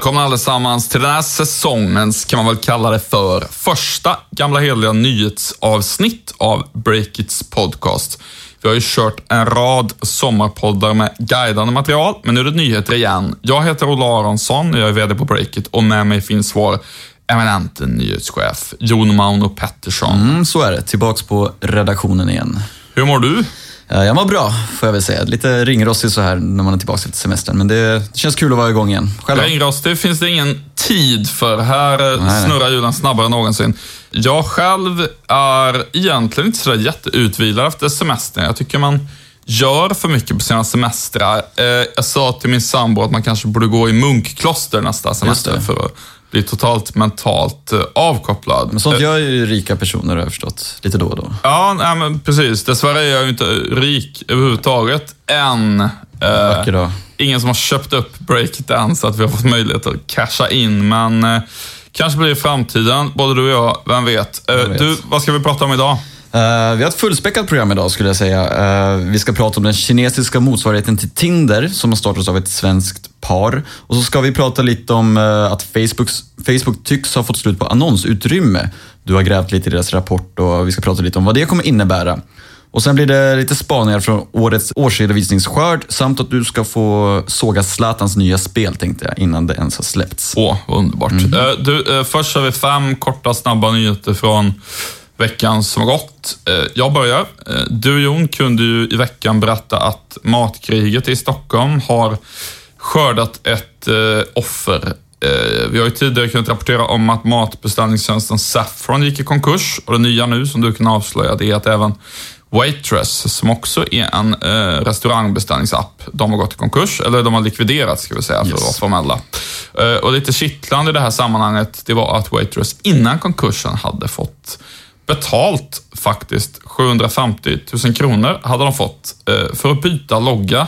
Välkomna allesammans till den här säsongens, kan man väl kalla det för, första gamla heliga nyhetsavsnitt av Breakits podcast. Vi har ju kört en rad sommarpoddar med guidande material, men nu är det nyheter igen. Jag heter Ola Aronsson och jag är VD på Breakit och med mig finns vår eminente nyhetschef Jon Mauno Pettersson. Mm, så är det. Tillbaks på redaktionen igen. Hur mår du? Eh, Jag mår bra, får jag väl säga. Lite ringrostig så här när man är tillbaka efter semestern, men det känns kul att vara igång igen. Själv? Ringrostig finns det ingen tid för. Här eh, nej. snurrar hjulen snabbare än någonsin. Jag själv är egentligen inte sådär jätteutvilad efter semestern. Jag tycker man gör för mycket på sina semestrar. Eh, Jag sa till min sambo att man kanske borde gå i munkkloster nästa semester för att bli totalt mentalt eh, avkopplad. Men sånt gör ju rika personer har jag förstått, lite då och då. Ja, nej, men precis. Dessvärre är jag ju inte rik överhuvudtaget än. Eh, Vacker dag. ingen som har köpt upp så att vi har fått möjlighet att casha in. Men eh, kanske blir det i framtiden, både du och jag, vem vet. Eh, vet. Du, vad ska vi prata om idag? Eh, vi har ett fullspäckat program idag skulle jag säga. Eh, vi ska prata om den kinesiska motsvarigheten till Tinder som har startats av ett svenskt par. Och så ska vi prata lite om eh, att Facebooks, Facebook tycks ha fått slut på annonsutrymme. Du har grävt lite i deras rapport och vi ska prata lite om vad det kommer innebära. Och sen blir det lite spaningar från årets årsredovisningsskörd samt att du ska få såga Zlatans nya spel tänkte jag innan det ens har släppts. Åh, vad underbart. Eh, du, först har vi fem korta, snabba nyheter från veckan som har gått. Eh, jag börjar. Eh, du Jon kunde ju i veckan berätta att matkriget i Stockholm har skördat ett eh, offer. Vi har ju tidigare kunnat rapportera om att matbeställningstjänsten Saffron gick i konkurs och det nya nu som du kan avslöja det är att även Waitress, som också är en eh, restaurangbeställningsapp, de har gått i konkurs, eller de har likviderats ska vi säga för att Yes. vara formella. Eh, och lite kittlande i det här sammanhanget, det var att Waitress innan konkursen hade fått betalt faktiskt 750 000 kronor hade de fått eh, för att byta logga.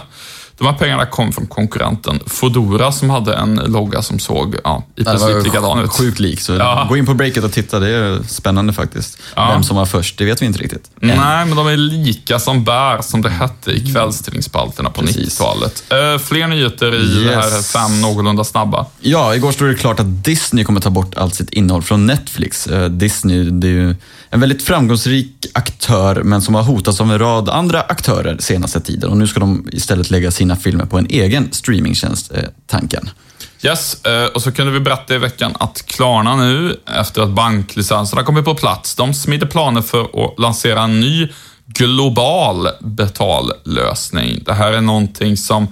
De här pengarna kom från konkurrenten Foodora som hade en logga som såg ja, i princip likadan ut. sjukt lik, så Ja. gå in på breaket och titta. Det är spännande faktiskt. Ja. Vem som var först, det vet vi inte riktigt. Nej, men de är lika som bär, som det hette i kvällstidningsspalterna på Precis. 90-talet. Eh, fler nyheter i det här Yes. fem någorlunda snabba. Ja, igår stod det klart att Disney kommer ta bort allt sitt innehåll från Netflix. Eh, Disney, det är ju en väldigt framgångsrik aktör, men som har hotats av en rad andra aktörer senaste tiden. Och nu ska de istället lägga sina filmer på en egen streamingtjänst, eh, tanken. Yes, eh, och så kunde vi berätta i veckan att Klarna nu, efter att banklicenserna kommit på plats, de smider planer för att lansera en ny global betallösning. Det här är någonting som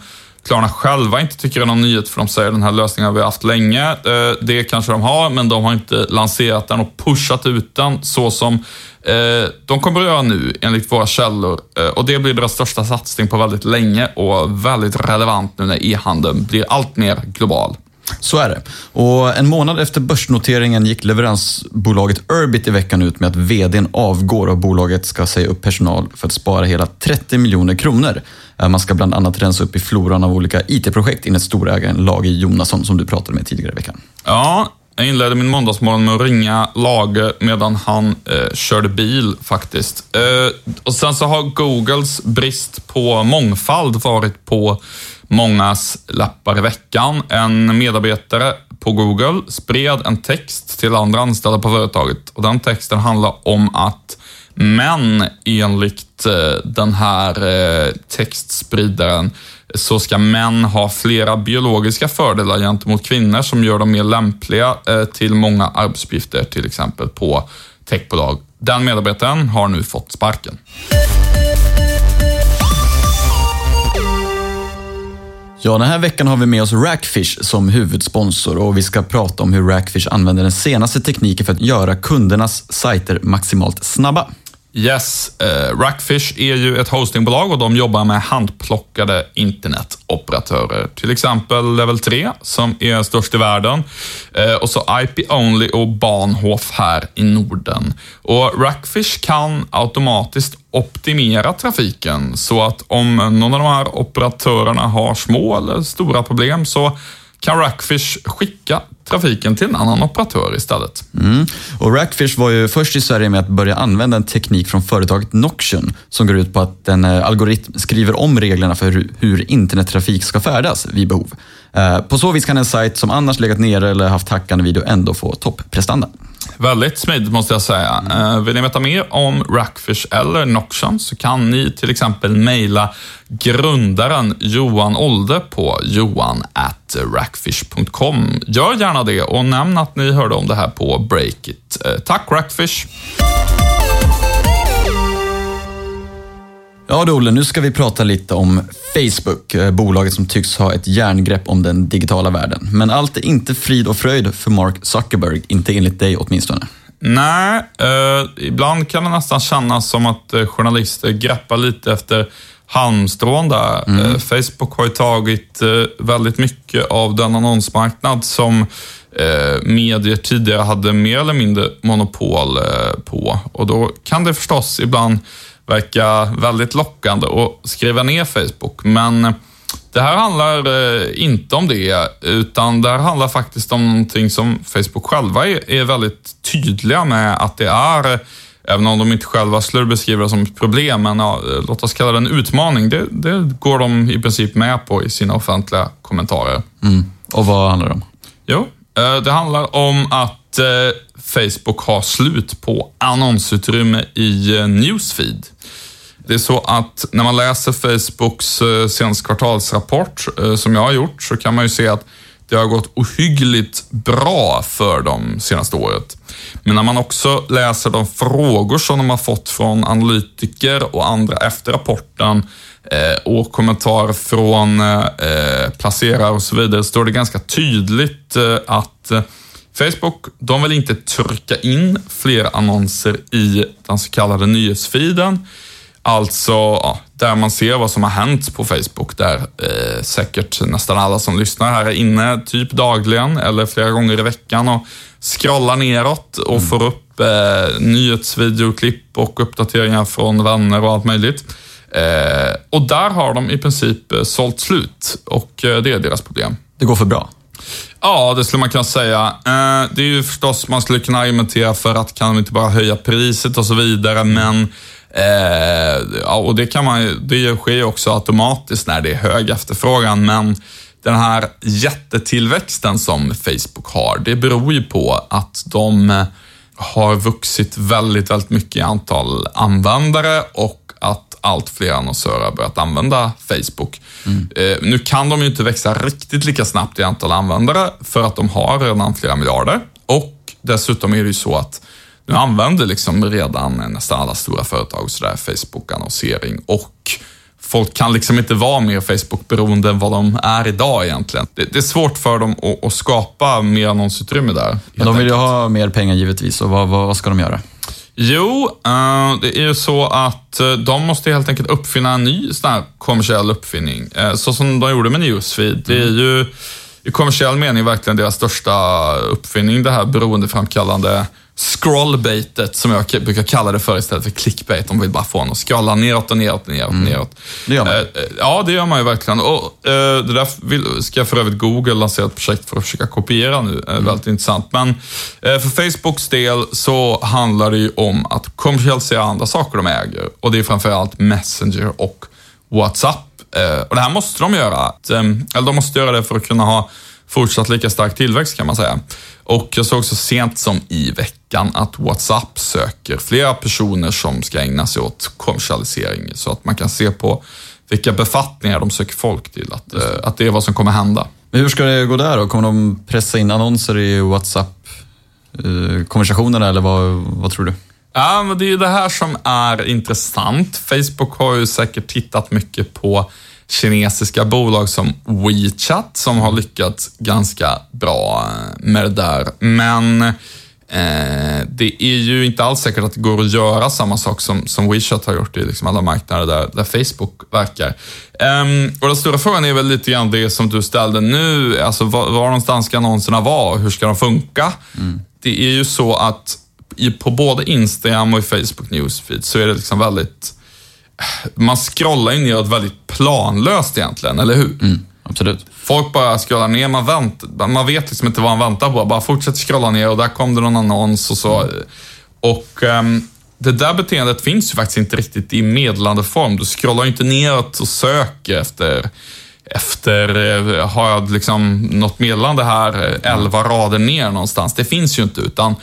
Klarna själva inte tycker är någon nyhet, för de säger den här lösningen har vi haft länge. Eh, det kanske de har, men de har inte lanserat den och pushat ut den så som eh, de kommer att göra nu, enligt våra källor. Eh, och det blir deras största satsning på väldigt länge och väldigt relevant nu när e-handeln blir allt mer global. Så är det. Och en månad efter börsnoteringen gick leveransbolaget Urbit i veckan ut med att vdn avgår och bolaget ska säga upp personal för att spara hela 30 miljoner kronor. Eh, man ska bland annat rensa upp i floran av olika IT-projekt enligt storägaren Lage Jonasson som du pratade med tidigare i veckan. Ja, jag inledde min måndagsmorgon med att ringa Lage medan han eh, körde bil faktiskt. Eh, och sen så har Googles brist på mångfald varit på mångas lappar i veckan. En medarbetare på Google spred en text till andra anställda på företaget och den texten handlar om att män enligt eh, den här eh, textspridaren så ska män ha flera biologiska fördelar gentemot kvinnor som gör dem mer lämpliga eh, till många arbetsuppgifter, till exempel på techbolag. Den medarbetaren har nu fått sparken. Ja, den här veckan har vi med oss Rackfish som huvudsponsor och vi ska prata om hur Rackfish använder den senaste tekniken för att göra kundernas sajter maximalt snabba. Yes, eh, Rackfish är ju ett hostingbolag och de jobbar med handplockade internetoperatörer. Till exempel Level 3 som är störst i världen eh, och så IP Only och Bahnhof här i Norden. Och Rackfish kan automatiskt optimera trafiken så att om någon av de här operatörerna har små eller stora problem så kan Rackfish skicka trafiken till en annan operatör istället. Mm. Och Rackfish var ju först i Sverige med att börja använda en teknik från företaget Noction som går ut på att en eh, algoritm skriver om reglerna för hur internettrafik ska färdas vid behov. Eh, på så vis kan en sajt som annars legat nere eller haft hackande video ändå få topprestanda. Väldigt smidigt måste jag säga. Mm. Vill ni veta mer om Rackfish eller Noction så kan ni till exempel mejla grundaren Johan Olde på johan.rackfish.com. Gör gärna det och nämn att ni hörde om det här på Breakit. Eh, tack Rackfish! Ja du Olle, nu ska vi prata lite om Facebook, eh, bolaget som tycks ha ett järngrepp om den digitala världen. Men allt är inte frid och fröjd för Mark Zuckerberg, inte enligt dig åtminstone. Nej, eh, ibland kan det nästan kännas som att eh, journalister greppar lite efter halmstrån där. Mm. Eh, Facebook har ju tagit eh, väldigt mycket av den annonsmarknad som eh, medier tidigare hade mer eller mindre monopol på. Och då kan det förstås ibland verka väldigt lockande att skriva ner Facebook. Men det här handlar inte om det, utan det här handlar faktiskt om någonting som Facebook själva är väldigt tydliga med att det är, även om de inte själva skulle beskriva det som ett problem, men ja, låt oss kalla det en utmaning. Det, det, går de i princip med på i sina offentliga kommentarer. Mm. Och vad handlar det om? Jo, eh, det handlar om att eh, Facebook har slut på annonsutrymme i Newsfeed. Det är så att när man läser Facebooks eh, senaste kvartalsrapport, eh, som jag har gjort, så kan man ju se att det har gått ohyggligt bra för dem senaste året. Men när man också läser de frågor som de har fått från analytiker och andra efter rapporten eh, och kommentarer från eh, placerare och så vidare, står det ganska tydligt eh, att Facebook, de vill inte trycka in fler annonser i den så kallade nyhetsfeeden Alltså, ja, där man ser vad som har hänt på Facebook, där eh, säkert nästan alla som lyssnar här är inne typ dagligen eller flera gånger i veckan och scrollar neråt och mm. får upp eh, nyhetsvideoklipp och uppdateringar från vänner och allt möjligt. Eh, och där har de i princip eh, sålt slut och eh, det är deras problem. Det går för bra? Ja, det skulle man kunna säga. Eh, det är ju förstås, man skulle kunna argumentera för att kan de inte bara höja priset och så vidare, men Eh, och det, kan man, det sker ju också automatiskt när det är hög efterfrågan, men den här jättetillväxten som Facebook har, det beror ju på att de eh, har vuxit väldigt, väldigt mycket i antal användare och att allt fler annonsörer har börjat använda Facebook. Mm. Eh, nu kan de ju inte växa riktigt lika snabbt i antal användare för att de har redan flera miljarder och dessutom är det ju så att nu använder liksom redan nästan alla stora företag sådär Facebook-annonsering och folk kan liksom inte vara mer Facebook-beroende än vad de är idag egentligen. Det, det är svårt för dem att, att skapa mer annonsutrymme där. Men de vill ju ha mer pengar givetvis och vad, vad, ska de göra? Jo, uh, det är ju så att uh, de måste helt enkelt uppfinna en ny sån här kommersiell uppfinning. Uh, så som de gjorde med Newsfeed. Mm. Det är ju i kommersiell mening verkligen deras största uppfinning, det här beroendeframkallande scrollbaitet som jag brukar kalla det för istället för clickbait. De vill bara få en att scrolla neråt och neråt och neråt. Mm. neråt. Det gör man. Uh, ja, det gör man ju verkligen. Och, uh, det där ska för övrigt Google lansera ett projekt för att försöka kopiera nu. Mm. Väldigt intressant. Men för Facebooks del så handlar det ju om att kommersialisera andra saker de äger. Och det är framförallt Messenger och WhatsApp. och det här måste de göra. eller de måste göra det för att kunna ha fortsatt lika stark tillväxt kan man säga. Och jag såg så sent som i veckan att WhatsApp söker flera personer som ska ägna sig åt kommersialisering så att man kan se på vilka befattningar de söker folk till, att, eh, att det är vad som kommer hända. Men hur ska det gå där då? Kommer de pressa in annonser i WhatsApp-konversationerna eller vad, vad tror du? Ja, men det är ju det här som är intressant. Facebook har ju säkert tittat mycket på kinesiska bolag som WeChat som har lyckats ganska bra med det där. Men eh, det är ju inte alls säkert att det går att göra samma sak som, som WeChat har gjort i liksom alla marknader där, där Facebook verkar. Um, och den stora frågan är väl lite grann det som du ställde nu, alltså var, var någonstans ska annonserna vara hur ska de funka? Mm. Det är ju så att i, på både Instagram och i Facebook Newsfeed så är det liksom väldigt man scrollar ju neråt väldigt planlöst egentligen, eller hur? Mm. Absolut. Folk bara scrollar ner, man, vänt, man vet liksom inte vad man väntar på. Bara fortsätter scrolla ner och där kom det någon annons och så. Och um, det där beteendet finns ju faktiskt inte riktigt i meddelande form. Du scrollar ju inte neråt och söker efter efter, eh, har jag liksom något meddelande här, eh, elva rader ner någonstans. Det finns ju inte, utan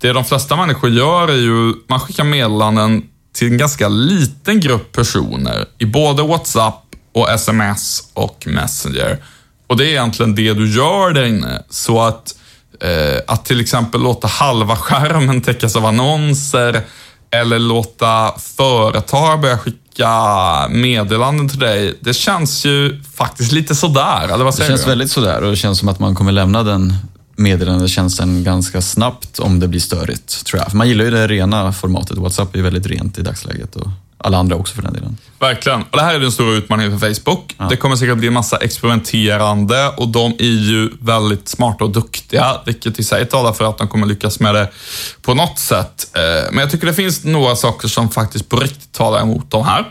det de flesta människor gör är ju, man skickar meddelanden till en ganska liten grupp personer i både WhatsApp och sms och Messenger. Och det är egentligen det du gör där inne. Så att, eh, att till exempel låta halva skärmen täckas av annonser eller låta företag börja skicka meddelanden till dig. Det känns ju faktiskt lite sådär, eller vad säger Det känns du? väldigt sådär och det känns som att man kommer lämna den meddelandetjänsten ganska snabbt om det blir störigt, tror jag. För man gillar ju det rena formatet. WhatsApp är ju väldigt rent i dagsläget och alla andra också för den delen. Verkligen. Och det här är den stora utmaningen för Facebook. Det kommer säkert bli en massa experimenterande och de är ju väldigt smarta och duktiga, vilket i sig talar för att de kommer lyckas med det på något sätt. Eh, Men jag tycker det finns några saker som faktiskt på riktigt talar emot de här.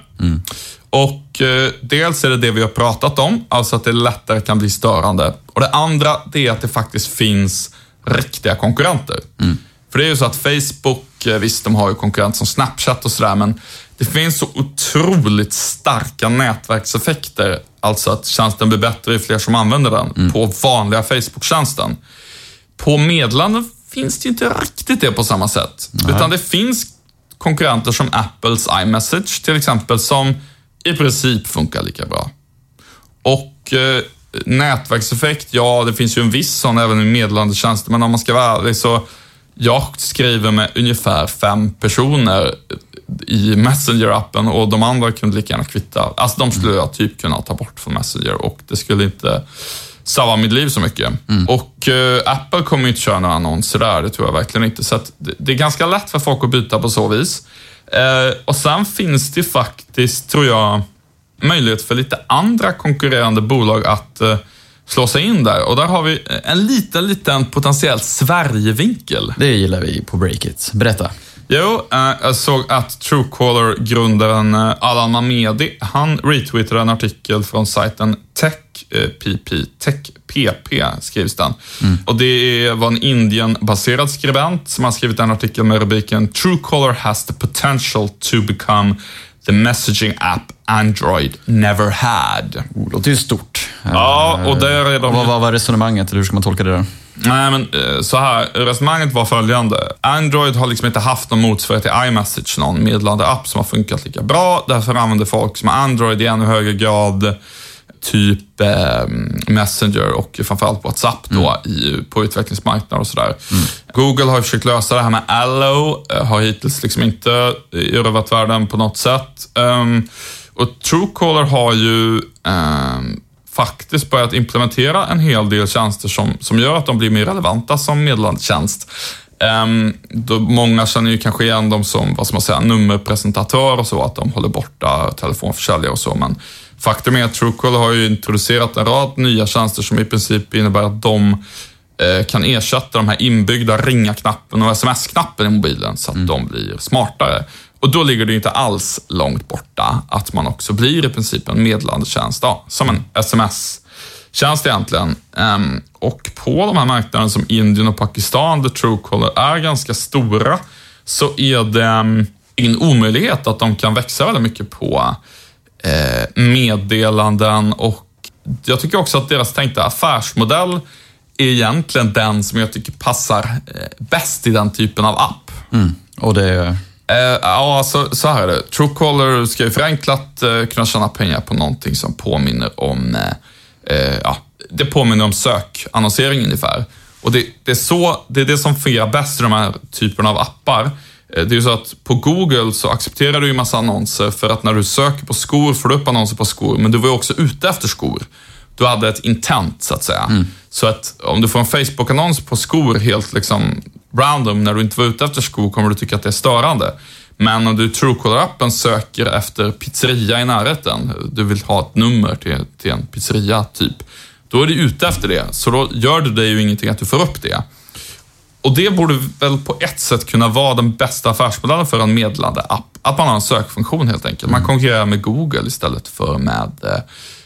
Och eh, dels är det det vi har pratat om, alltså att det lättare kan bli störande. Och det andra, det är att det faktiskt finns riktiga konkurrenter. För det är ju så att Facebook, eh, visst de har ju konkurrenter som Snapchat och sådär, men det finns så otroligt starka nätverkseffekter. Alltså att tjänsten blir bättre ju fler som använder den på vanliga Facebook-tjänsten. På meddelanden finns det ju inte riktigt det på samma sätt. Utan det finns konkurrenter som Apples iMessage till exempel, som i princip funkar lika bra. Och eh, nätverkseffekt, ja det finns ju en viss sån även i meddelandetjänster, men om man ska vara ärlig så jag skriver med ungefär fem personer i Messenger-appen och de andra kunde lika gärna kvitta. Alltså de skulle jag typ kunna ta bort från Messenger och det skulle inte sabba mitt liv så mycket. Och eh, Apple kommer ju inte köra några annonser där, det tror jag verkligen inte. Så det, det är ganska lätt för folk att byta på så vis. Eh, och sen finns det faktiskt, tror jag, möjlighet för lite andra konkurrerande bolag att eh, slå sig in där. Och där har vi eh, en liten, liten potentiell Sverigevinkel. Det gillar vi på Breakit. Berätta. Jo, eh, jag såg att Truecaller-grundaren eh, Allan Mamedi, han retweetade en artikel från sajten TechPP, TechPP skrivs den. Och det var en Indien-baserad skribent som har skrivit en artikel med rubriken Truecaller has the potential to become the messaging app Android never had. Oh, det låter ju stort. Ja, och där är de... Vad var resonemanget? Eller hur ska man tolka det där? Nej, men eh, så här. Resonemanget var följande. Android har liksom inte haft någon motsvarighet till iMessage, någon meddelande app som har funkat lika bra. Därför använder folk som Android i ännu högre grad typ eh, Messenger och framförallt WhatsApp då i, på utvecklingsmarknader och sådär. Google har försökt lösa det här med Allo, eh, har hittills liksom inte erövrat världen på något sätt. Ehm, och Truecaller har ju ehm, faktiskt börjat implementera en hel del tjänster som, som gör att de blir mer relevanta som meddelandetjänst. Um, då många känner ju kanske igen dem som vad ska man säga, nummerpresentatör och så, att de håller borta telefonförsäljare och så, men faktum är att Truecaller har ju introducerat en rad nya tjänster som i princip innebär att de eh, kan ersätta de här inbyggda ringa-knappen och sms-knappen i mobilen så att de blir smartare. Och då ligger det inte alls långt borta att man också blir i princip en meddelandetjänst, ja, som en sms-tjänst egentligen. Ehm, och på de här marknaderna som Indien och Pakistan, där Truecaller är ganska stora, så är det um, ingen omöjlighet att de kan växa väldigt mycket på eh, meddelanden och jag tycker också att deras tänkta affärsmodell är egentligen den som jag tycker passar eh, bäst i den typen av app. Mm. Och det... Eh, ja, alltså, så här är det. Truecaller ska ju förenklat eh, kunna tjäna pengar på någonting som påminner om, eh, eh, ja, det påminner om sökannonsering ungefär. Och det, det, är så, det är det som fungerar bäst i de här typerna av appar. Eh, Det är ju så att på Google så accepterar du ju massa annonser för att när du söker på skor får du upp annonser på skor, men du var ju också ute efter skor. Du hade ett intent så att säga. Så att om du får en Facebook-annons på skor helt liksom random när du inte var ute efter skor kommer du tycka att det är störande. Men om du i Truecaller-appen söker efter pizzeria i närheten, du vill ha ett nummer till, till en pizzeria typ, då är du ute efter det. Så då gör det dig ju ingenting att du får upp det. Och det borde väl på ett sätt kunna vara den bästa affärsmodellen för en meddelande app. Att man har en sökfunktion helt enkelt. Man konkurrerar med Google istället för med eh,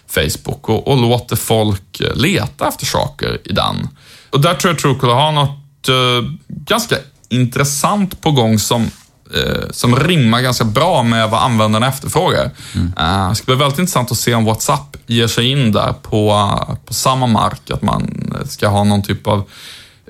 Facebook och, och låter folk eh, leta efter saker i den. Och där tror jag Truecaller har något ganska intressant på gång som, eh, som rimmar ganska bra med vad användarna efterfrågar. Mm. Eh, det ska bli väldigt intressant att se om WhatsApp ger sig in där på, på samma mark, att man ska ha någon typ av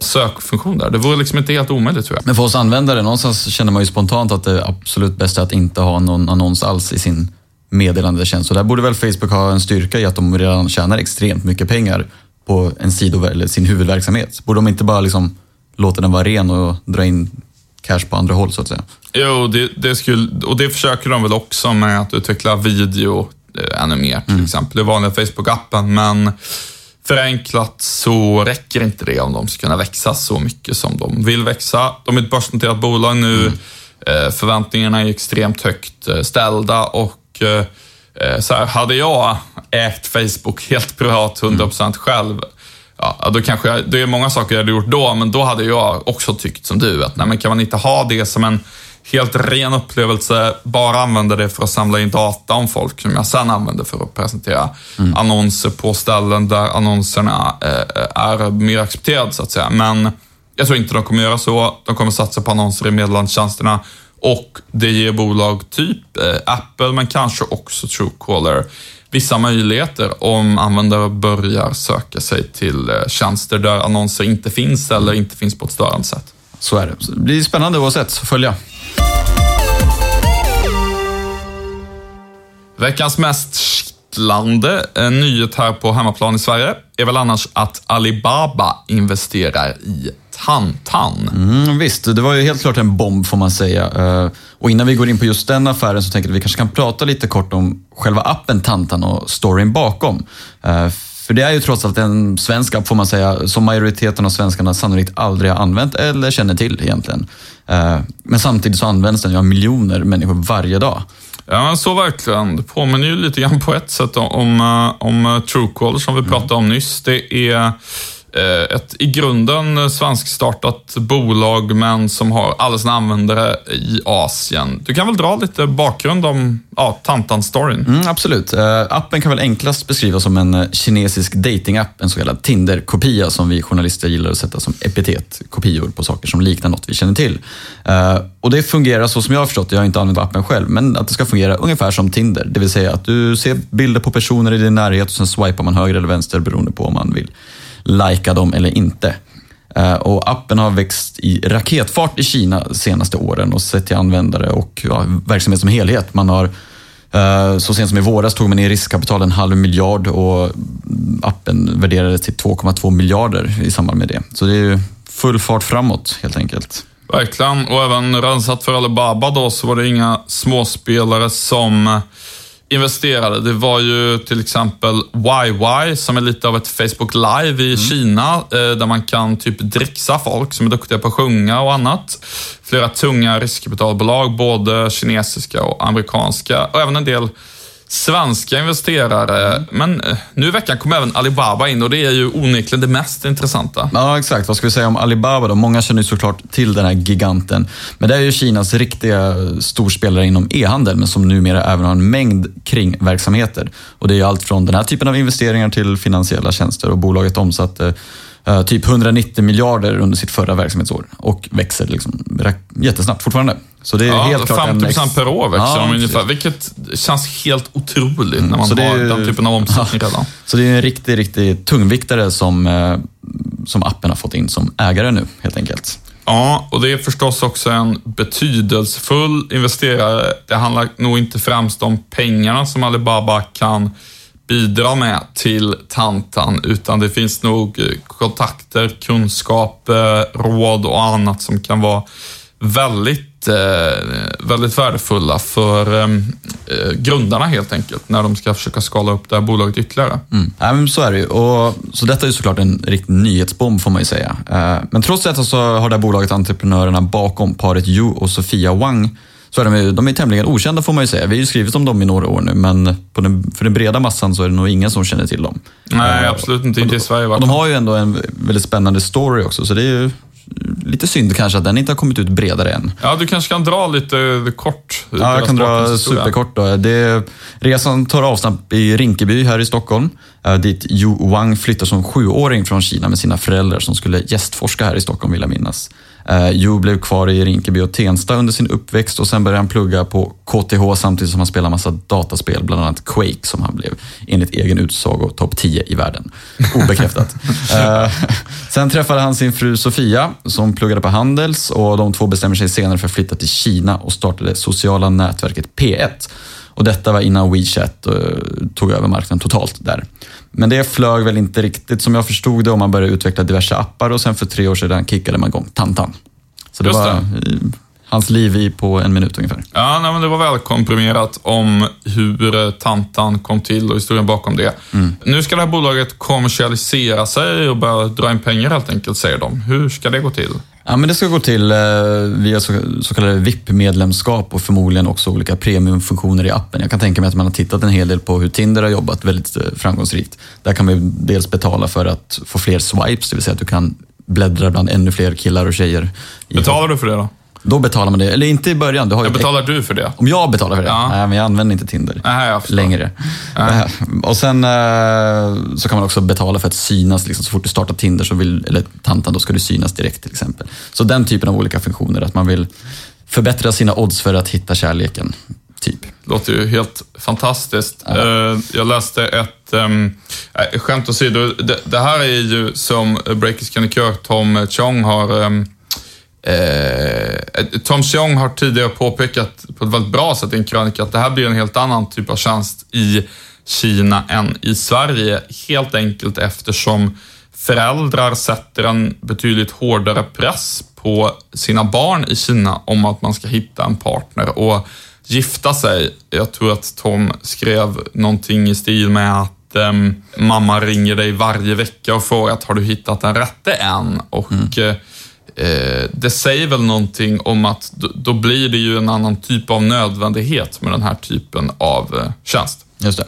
sökfunktion där. Det vore liksom inte helt omöjligt tror jag. Men för oss användare, någonstans känner man ju spontant att det är absolut bäst att inte ha någon annons alls i sin meddelandetjänst. Så där borde väl Facebook ha en styrka i att de redan tjänar extremt mycket pengar på en sido eller sin huvudverksamhet. Borde de inte bara liksom låta den vara ren och dra in cash på andra håll så att säga? Jo, det, det skulle, och det försöker de väl också med att utveckla video eh, ännu mer, till mm. exempel i vanliga Facebook-appen. Men förenklat så räcker inte det om de ska kunna växa så mycket som de vill växa. De är ett börsnoterat bolag nu. Mm. Eh, förväntningarna är extremt högt eh, ställda och så här, hade jag ägt Facebook helt privat, 100% mm. själv, ja, då kanske det är många saker jag hade gjort då, men då hade jag också tyckt som du, att nej, men kan man inte ha det som en helt ren upplevelse, bara använda det för att samla in data om folk som jag sen använder för att presentera mm. annonser på ställen där annonserna eh, är mer accepterade så att säga. Men jag tror inte de kommer göra så. De kommer satsa på annonser i meddelandetjänsterna och det ger bolag typ eh, Apple, men kanske också Truecaller vissa möjligheter om användare börjar söka sig till eh, tjänster där annonser inte finns eller inte finns på ett störande sätt. Så är det. Så det blir spännande oavsett, så följa. Veckans mest kittlande eh, nyhet här på hemmaplan i Sverige är väl annars att Alibaba investerar i Tantan. Mm, visst, det var ju helt klart en bomb får man säga. Eh, och innan vi går in på just den affären så tänker jag att vi kanske kan prata lite kort om själva appen Tantan och storyn bakom. Eh, för det är ju trots allt en svensk app får man säga, som majoriteten av svenskarna sannolikt aldrig har använt eller känner till egentligen. Men samtidigt så används den ju av miljoner människor varje dag. Ja, så verkligen. Det påminner ju lite grann på ett sätt om, om, om Truecaller som vi pratade om nyss. Det är Eh, Eh, ett i grunden svenskstartat bolag, men som har alla sina användare i Asien. Du kan väl dra lite bakgrund om ja, Tantan-storyn? Mm, absolut. Eh, appen kan väl enklast beskrivas som en eh, kinesisk datingapp, en så kallad Tinder-kopia som vi journalister gillar att sätta som epitet, kopior på saker som liknar något vi känner till. Och Det fungerar så som jag har förstått jag har inte använt appen själv, men att det ska fungera ungefär som Tinder. Det vill säga att du ser bilder på personer i din närhet och sen swipar man höger eller vänster beroende på om man vill lajka dem eller inte. Eh, och appen har växt i raketfart i Kina de senaste åren och sett till användare och ja, verksamhet som helhet. Man har eh, så sent som i våras tog man in riskkapital en halv miljard och appen värderades till 2,2 miljarder i samband med det. Så det är full fart framåt helt enkelt. Verkligen, och även rensat för Alibaba då så var det inga småspelare som investerade. Det var ju till exempel YY som är lite av ett Facebook Live i mm. Kina eh, där man kan typ dricksa folk som är duktiga på att sjunga och annat. Flera tunga riskkapitalbolag, både kinesiska och amerikanska och även en del svenska investerare. Men eh, nu i veckan kom även Alibaba in och det är ju onekligen det mest intressanta. Ja, exakt. Vad ska vi säga om Alibaba då? Många känner ju såklart till den här giganten. Men det är ju Kinas riktiga storspelare inom e-handel, men som numera även har en mängd kringverksamheter. Och det är ju allt från den här typen av investeringar till finansiella tjänster och bolaget omsatte typ 190 miljarder under sitt förra verksamhetsår och växer liksom jättesnabbt fortfarande. Så det är ja, helt klart 50 procent per år växer ja, de ungefär, vilket känns helt otroligt mm, när man har är, den typen av omsättning redan. Så det är en riktig, riktig tungviktare som, eh, som appen har fått in som ägare nu, helt enkelt. Ja, och det är förstås också en betydelsefull investerare. Det handlar nog inte främst om pengarna som Alibaba kan bidra med till Tantan, utan det finns nog eh, kontakter, kunskap, eh, råd och annat som kan vara väldigt, eh, väldigt värdefulla för ehm, grundarna helt enkelt, när de ska försöka skala upp det här bolaget ytterligare. Mm. Ja, men så är det ju. Och, så detta är ju såklart en riktig nyhetsbomb får man ju säga. Men trots detta så har det här bolaget entreprenörerna bakom paret Yu och Sofia Wang så är de, de är tämligen okända får man ju säga. Vi har ju skrivit om dem i några år nu, men den, för den breda massan så är det nog ingen som känner till dem. Nej, absolut inte. Inte i Sverige. De har ju ändå en väldigt spännande story också, så det är ju lite synd kanske att den inte har kommit ut bredare än. Ja, du kanske kan dra lite kort. Ja, jag kan dra superkort. Då. Det, resan tar avstamp i Rinkeby här i Stockholm, eh, dit Yu Wang flyttar som sjuåring från Kina med sina föräldrar som skulle gästforska här i Stockholm, vill jag minnas. Uh, jo blev kvar i Rinkeby och Tensta under sin uppväxt och sen började han plugga på KTH samtidigt som han spelade massa dataspel, bland annat Quake som han blev enligt egen utsago topp 10 i världen. Obekräftat. uh, sen träffade han sin fru Sofia som pluggade på Handels och de två bestämmer sig senare för att flytta till Kina och startade sociala nätverket P1. Och detta var innan WeChat uh, tog över marknaden totalt där. Men det flög väl inte riktigt som jag förstod det och man började utveckla diverse appar och sen för tre år sedan kickade man igång Tantan. Så det Just var det. hans liv i på en minut ungefär. Ja, nej, men det var väl komprimerat om hur eh, Tantan kom till och historien bakom det. Nu ska det här bolaget kommersialisera sig och börja dra in pengar helt enkelt, säger de. Hur ska det gå till? Ja, men det ska gå till eh, via så, så kallade VIP-medlemskap och förmodligen också olika premiumfunktioner i appen. Jag kan tänka mig att man har tittat en hel del på hur Tinder har jobbat väldigt eh, framgångsrikt. Där kan man ju dels betala för att få fler swipes, det vill säga att du kan bläddra bland ännu fler killar och tjejer. Betalar du för det då? Då betalar man det, eller inte i början. Du har ju Ja, betalar du för det? Om jag betalar för det? Ja. Nej, men jag använder inte Tinder Nej, jag förstår. längre. Och sen eh, så kan man också betala för att synas. Liksom, så fort du startar Tinder, så vill, eller Tantan, då ska du synas direkt till exempel. Så den typen av olika funktioner, att man vill förbättra sina odds för att hitta kärleken. Typ. låter ju helt fantastiskt. Eh, Jag läste ett, um, skämt åsido, det, det här är ju som Breakers krönikör Tom Chong har ehm, eh, Tom Chong har tidigare påpekat på ett väldigt bra sätt i en krönika att det här blir en helt annan typ av tjänst i Kina än i Sverige. Helt enkelt eftersom föräldrar sätter en betydligt hårdare press på sina barn i Kina om att man ska hitta en partner och gifta sig. Jag tror att Tom skrev någonting i stil med att ehm, mamma ringer dig varje vecka och frågar att har du hittat den rätte än? Och eh, eh, det säger väl någonting om att då, blir det ju en annan typ av nödvändighet med den här typen av eh, tjänst. Just det.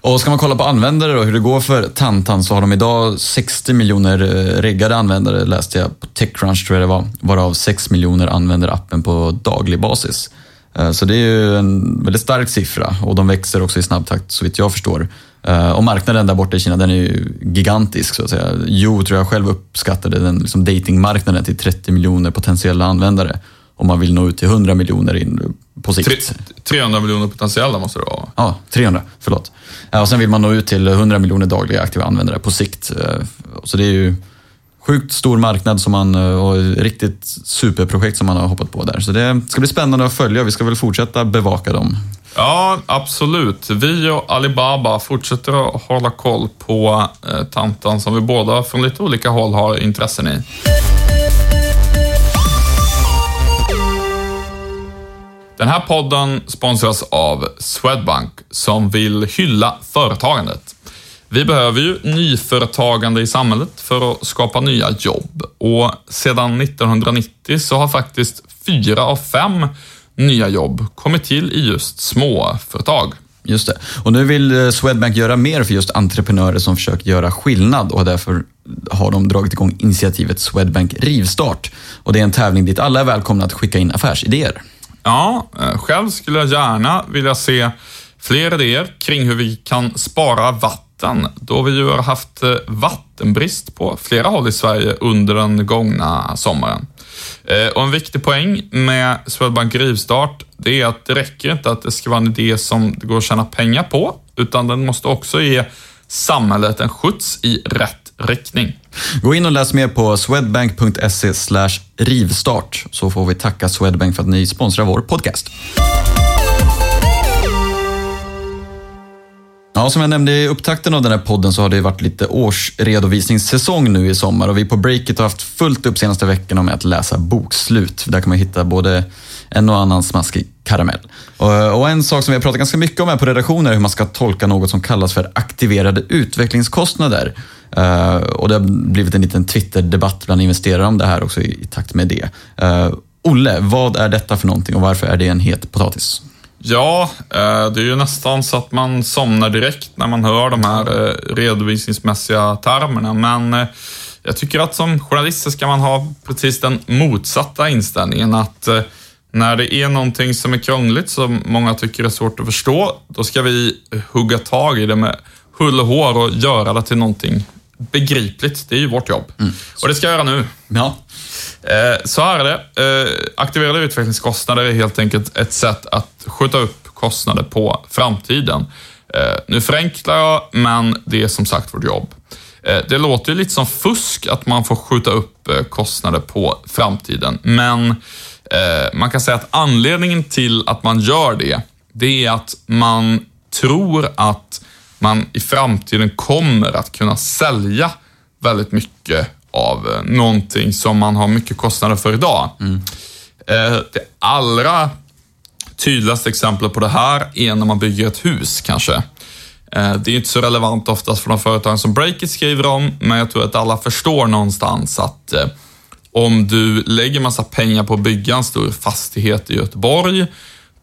Och ska man kolla på användare och hur det går för Tantan så har de idag 60 miljoner eh, reggade användare läste jag på Techcrunch tror jag det var, varav 6 miljoner använder appen på daglig basis. Eh, Så det är ju en väldigt stark siffra och de växer också i snabb takt så vitt jag förstår. Eh, Och marknaden där borta i Kina den är ju gigantisk så att säga. Jo tror jag själv uppskattade den liksom datingmarknaden till 30 miljoner potentiella användare om man vill nå ut till 100 miljoner in på sikt. Tre, 300 miljoner potentiella måste det vara. Ja, 300, förlåt. Ja, och sen vill man nå ut till 100 miljoner dagliga aktiva användare på sikt. Eh, Så det är ju sjukt stor marknad som man, eh, och riktigt superprojekt som man har hoppat på där. Så det ska bli spännande att följa. Vi ska väl fortsätta bevaka dem. Ja, absolut. Vi och Alibaba fortsätter att hålla koll på eh, Tantan som vi båda från lite olika håll har intressen i. Den här podden sponsras av Swedbank som vill hylla företagandet. Vi behöver ju nyföretagande i samhället för att skapa nya jobb och sedan 1990 så har faktiskt fyra av fem nya jobb kommit till i just småföretag. Just det. Och nu vill eh, Swedbank göra mer för just entreprenörer som försöker göra skillnad och därför har de dragit igång initiativet Swedbank Rivstart. Och det är en tävling dit alla är välkomna att skicka in affärsidéer. Ja, eh, själv skulle jag gärna vilja se fler idéer kring hur vi kan spara vatten, då vi ju har haft eh, vattenbrist på flera håll i Sverige under den gångna sommaren. Eh, och en viktig poäng med Swedbank Rivstart, det är att det räcker inte att det ska vara en idé som det går att tjäna pengar på, utan den måste också ge samhället en skjuts i rätt riktning. Gå in och läs mer på swedbank.se rivstart så får vi tacka Swedbank för att ni sponsrar vår podcast. Ja, som jag nämnde i upptakten av den här podden så har det varit lite årsredovisningssäsong nu i sommar och vi på Breakit har haft fullt upp senaste veckorna med att läsa bokslut. Där kan man hitta både en och annan smaskig karamell. Och, och en sak som vi har pratat ganska mycket om här på redaktionen är hur man ska tolka något som kallas för aktiverade utvecklingskostnader. Eh, och det har blivit en liten Twitter-debatt bland investerare om det här också i, i takt med det. Eh, Olle, vad är detta för någonting och varför är det en het potatis? Ja, eh, det är ju nästan så att man somnar direkt när man hör de här eh, redovisningsmässiga termerna. Men eh, jag tycker att som journalist så ska man ha precis den motsatta inställningen. Att när det är någonting som är krångligt, som många tycker är svårt att förstå, då ska vi hugga tag i det med hull och hår och göra det till någonting begripligt. Det är ju vårt jobb. Mm. Och det ska jag göra nu. Ja. Eh, så här är det. Eh, aktiverade utvecklingskostnader är helt enkelt ett sätt att skjuta upp kostnader på framtiden. Eh, nu förenklar jag, men det är som sagt vårt jobb. Det låter ju lite som fusk att man får skjuta upp kostnader på framtiden, men man kan säga att anledningen till att man gör det, det är att man tror att man i framtiden kommer att kunna sälja väldigt mycket av eh, någonting som man har mycket kostnader för idag. Mm. Det allra tydligaste exemplet på det här är när man bygger ett hus kanske. Eh, det är inte så relevant oftast för de företag som Breakit skriver om, men jag tror att alla förstår någonstans att om du lägger massa pengar på att bygga en stor fastighet i Göteborg,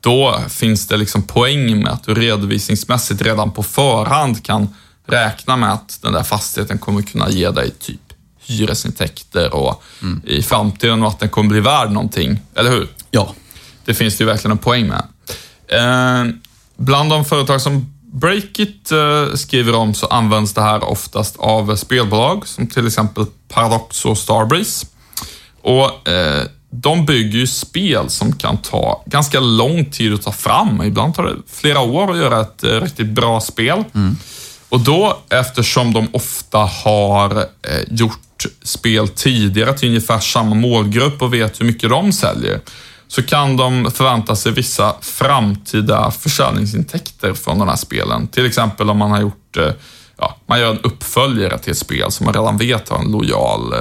då finns det liksom poäng med att du redovisningsmässigt redan på förhand kan räkna med att den där fastigheten kommer kunna ge dig typ hyresintäkter och mm. i framtiden och att den kommer bli värd någonting, eller hur? Ja. Det finns det ju verkligen en poäng med. Eh, bland de företag som Breakit eh, skriver om så används det här oftast av spelbolag som till exempel Paradox och Starbreeze. Och eh, de bygger ju spel som kan ta ganska lång tid att ta fram. Ibland tar det flera år att göra ett eh, riktigt bra spel. Mm. Och då, eftersom de ofta har eh, gjort spel tidigare till ungefär samma målgrupp och vet hur mycket de säljer, så kan de förvänta sig vissa framtida försäljningsintäkter från de här spelen. Till exempel om man har gjort eh, ja, man gör en uppföljare till ett spel som man redan vet har en lojal eh,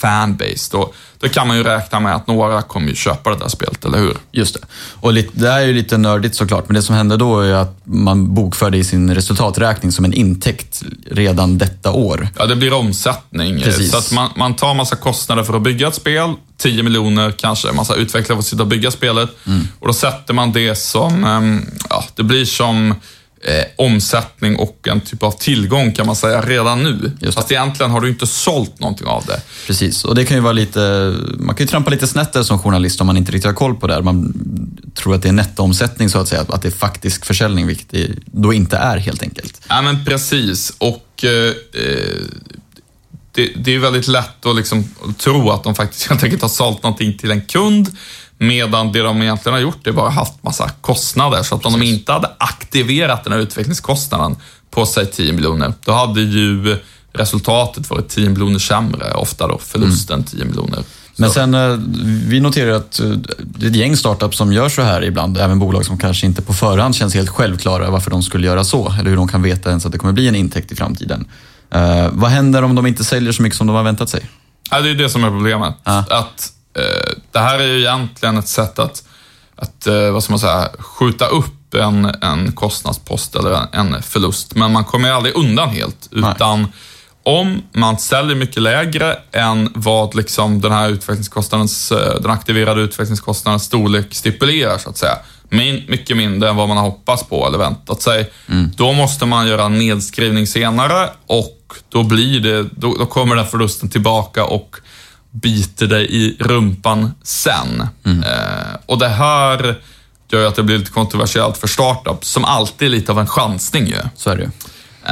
fanbase. Då, då kan man ju räkna med att några kommer ju köpa det där spelet, eller hur? Just det. Och lite, det är ju lite nördigt såklart, men det som händer då är att man bokför det i sin resultaträkning som en intäkt redan detta år. Ja, det blir omsättning. Precis. Så att man, man tar massa kostnader för att bygga ett spel, 10 miljoner kanske, massa utvecklare får sitta och bygga spelet. Mm. Och då sätter man det som, ehm, ja, det blir som eh, omsättning och en typ av tillgång kan man säga redan nu. Just Fast egentligen har du inte sålt någonting av det. Precis, och det kan ju vara lite, man kan ju trampa lite snett där som journalist om man inte riktigt har koll på det. Man tror att det är nettoomsättning så att säga, att det är faktisk försäljning, vilket det då inte är helt enkelt. Ja men precis, och eh, det, det, är väldigt lätt att liksom tro att de faktiskt helt enkelt har sålt någonting till en kund Medan det de egentligen har gjort är bara haft massa kostnader. Så att om Precis. de inte hade aktiverat den här utvecklingskostnaden på sig 10 miljoner, då hade ju resultatet varit 10 miljoner sämre. Ofta då förlusten mm. 10 miljoner. Men sen, eh, vi noterar att eh, det är ett gäng startups som gör så här ibland, även bolag som kanske inte på förhand känns helt självklara varför de skulle göra så, eller hur de kan veta ens att det kommer bli en intäkt i framtiden. Uh, vad händer om de inte säljer så mycket som de har väntat sig? Ja, det är det som är problemet. Ah. Att Eh, det här är ju egentligen ett sätt att, att eh, vad ska man säga, skjuta upp en, en kostnadspost eller en förlust. Men man kommer aldrig undan helt, utan Nej. om man säljer mycket lägre än vad liksom den här utvecklingskostnadens, eh, den aktiverade utvecklingskostnadens storlek stipulerar, så att säga, min, mycket mindre än vad man har hoppats på eller väntat sig. Mm. Då måste man göra en nedskrivning senare och då, blir det, då, då kommer den förlusten tillbaka och biter dig i rumpan sen. Mm. Eh, och det här gör ju att det blir lite kontroversiellt för startups, som alltid är lite av en chansning ju. Så är det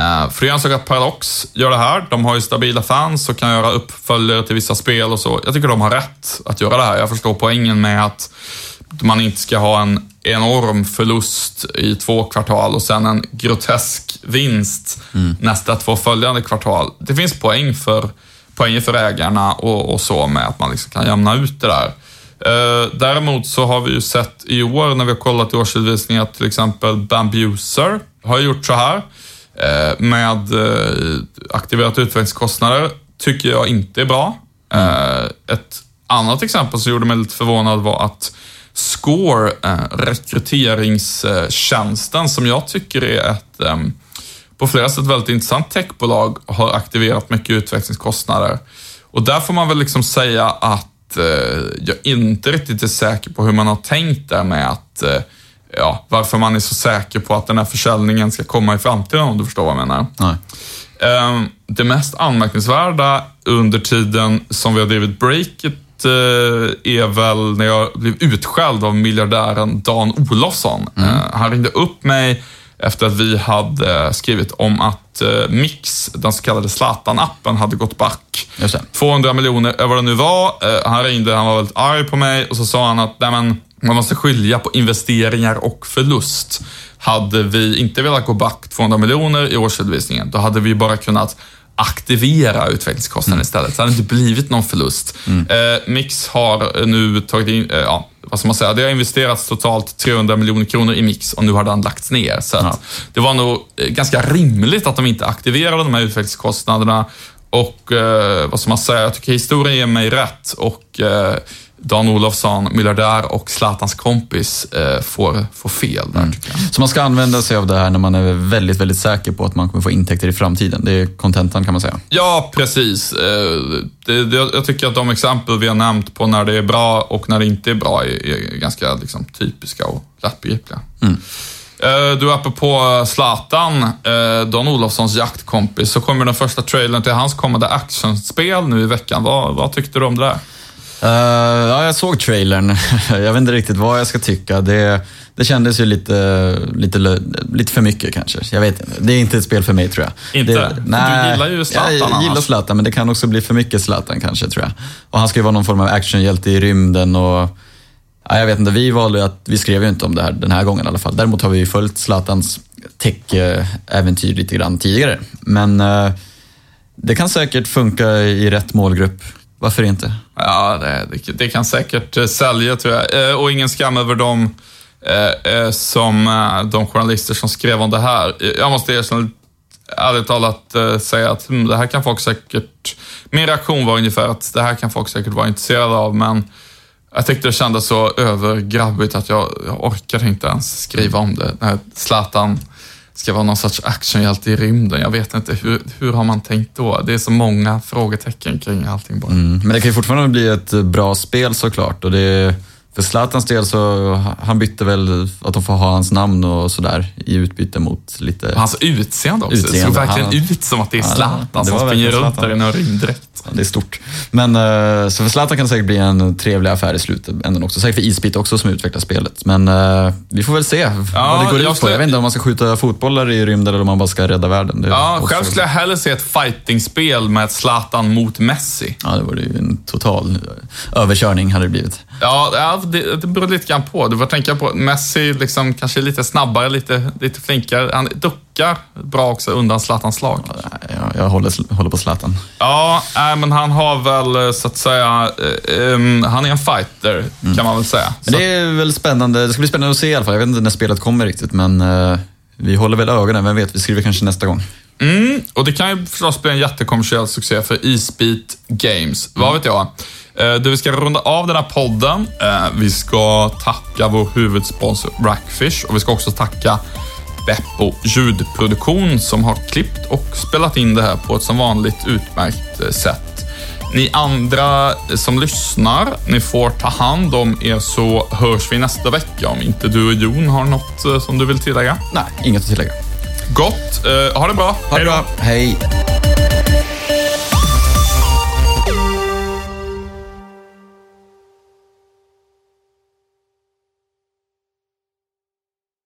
eh, För jag ansåg att Paradox gör det här. De har ju stabila fans och kan göra uppföljare till vissa spel och så. Jag tycker de har rätt att göra det här. Jag förstår poängen med att man inte ska ha en enorm förlust i två kvartal och sen en grotesk vinst mm. nästa två följande kvartal. Det finns poäng för poänger för ägarna och, och, så med att man liksom kan jämna ut det där. Eh, däremot så har vi ju sett i år när vi har kollat i årsredovisningar till exempel Bambuser har gjort så här eh, med eh, aktiverat utvecklingskostnader. Tycker jag inte är bra. Mm. Ett annat exempel som gjorde mig lite förvånad var att Score, eh, rekryteringstjänsten som jag tycker är ett ehm, på flera sätt väldigt intressant techbolag har aktiverat mycket utvecklingskostnader. Och där får man väl liksom säga att eh, jag inte riktigt är säker på hur man har tänkt där med att eh, ja, varför man är så säker på att den här försäljningen ska komma i framtiden om du förstår vad jag menar. Nej. Eh, det mest anmärkningsvärda under tiden som vi har drivit breaket eh, är väl när jag blev utskälld av miljardären Dan Olofsson. Mm. Eh, Han ringde upp mig efter att vi hade skrivit om att eh, Mix, den så kallade Zlatan-appen, hade gått back. Just det. 200 miljoner, eh, vad det nu var. Eh, Han ringde, han var väldigt arg på mig och så sa han att nej men, man måste skilja på investeringar och förlust. Hade vi inte velat gå back 200 miljoner i årsredovisningen, då hade vi bara kunnat aktivera utvecklingskostnaden istället. Så det hade inte blivit någon förlust. Eh, Mix har nu tagit in, eh, ja, vad ska man säga, det har investerats totalt 300 miljoner kronor i Mix och nu har den lagts ner. Så Ja. det var nog eh, ganska rimligt att de inte aktiverade de här utvecklingskostnaderna. Och eh, vad ska man säga, jag tycker historien ger mig rätt och eh, Dan Olofsson, miljardär och Zlatans kompis eh, får, får fel där tycker jag. Så man ska använda sig av det här när man är väldigt, väldigt säker på att man kommer få intäkter i framtiden. Det är kontentan kan man säga. Ja, precis. Eh, Det, det, jag tycker att de exempel vi har nämnt på när det är bra och när det inte är bra är, är ganska liksom, typiska och lättbegripliga. Eh, Du är uppe på Zlatan, eh, Don Olofssons jaktkompis, så kommer den första trailern till hans kommande actionspel nu i veckan. Vad, vad tyckte du om det där? Eh, ja, jag såg trailern. jag vet inte riktigt vad jag ska tycka. Det, det kändes ju lite, lite, lite för mycket kanske. Jag vet inte. Det är inte ett spel för mig tror jag. Inte? Det, För du gillar ju Zlatan Jag gillar annars. Zlatan, men det kan också bli för mycket Zlatan kanske tror jag. Och han ska ju vara någon form av actionhjälte i rymden och Ja, jag vet inte, vi valde att, vi skrev ju inte om det här den här gången i alla fall. Däremot har vi ju följt Zlatans tech-äventyr lite grann tidigare. Men eh, det kan säkert funka i rätt målgrupp. Varför inte? Ja, det, det, det kan säkert eh, sälja tror jag. Eh, Och ingen skam över dem eh, eh som eh, de journalister som skrev om det här. Eh, jag måste erkänna, ärligt talat eh, säga att hm, det här kan folk säkert... Min reaktion var ungefär att det här kan folk säkert vara intresserade av, men jag tyckte det kändes så övergrabbigt att jag, jag orkade inte ens skriva om det. När Zlatan ska vara någon sorts actionhjälte i rymden. Jag vet inte, hur, hur har man tänkt då? Det är så många frågetecken kring allting bara. Mm. Men det kan ju fortfarande bli ett bra spel såklart. Och det, för Zlatans del så, han bytte väl att de får ha hans namn och sådär i utbyte mot lite... Hans utseende också. Det Utseende, såg verkligen han- ut som att det är Ja, Zlatan det som springer runt där i en rymddräkt. Ja, Det är stort. Men eh, så för Zlatan kan det säkert bli en trevlig affär i slutändan också. Säkert för Isbit också som utvecklar spelet. Men eh, vi får väl se vad det går jag ut på. skulle- Jag vet inte om man ska skjuta fotbollar i rymden eller om man bara ska rädda världen. Det Ja, också- själv skulle jag hellre se ett fightingspel med Zlatan mot Messi. Ja, det vore ju en total överkörning hade det blivit. Ja, ja, det, det beror lite grann på. Du får tänka på Messi, liksom, kanske lite snabbare, lite, lite flinkare. Han duckar bra också undan Zlatans slag. Jag, jag håller, håller på Zlatan. Ja, nej, men han har väl så att säga, em, han är en fighter kan man väl säga. Mm. Men det är väl spännande. Det ska bli spännande att se i alla fall. Jag vet inte när spelet kommer riktigt, men eh, vi håller väl ögonen. Vem vet, vi skriver kanske nästa gång. Mm, och det kan ju förstås bli en jättekommersiell succé för Isbeat Games. Vad vet jag? Eh, Du, vi ska runda av den här podden. Vi ska tacka vår huvudsponsor Rackfish och vi ska också tacka Beppo ljudproduktion som har klippt och spelat in det här på ett som vanligt utmärkt eh, sätt. Ni andra som lyssnar, ni får ta hand om er så hörs vi nästa vecka om inte du och Jon har något eh, som du vill tillägga. Nej, inget att tillägga. Gott, eh, ha det bra. Ha det bra. Hej.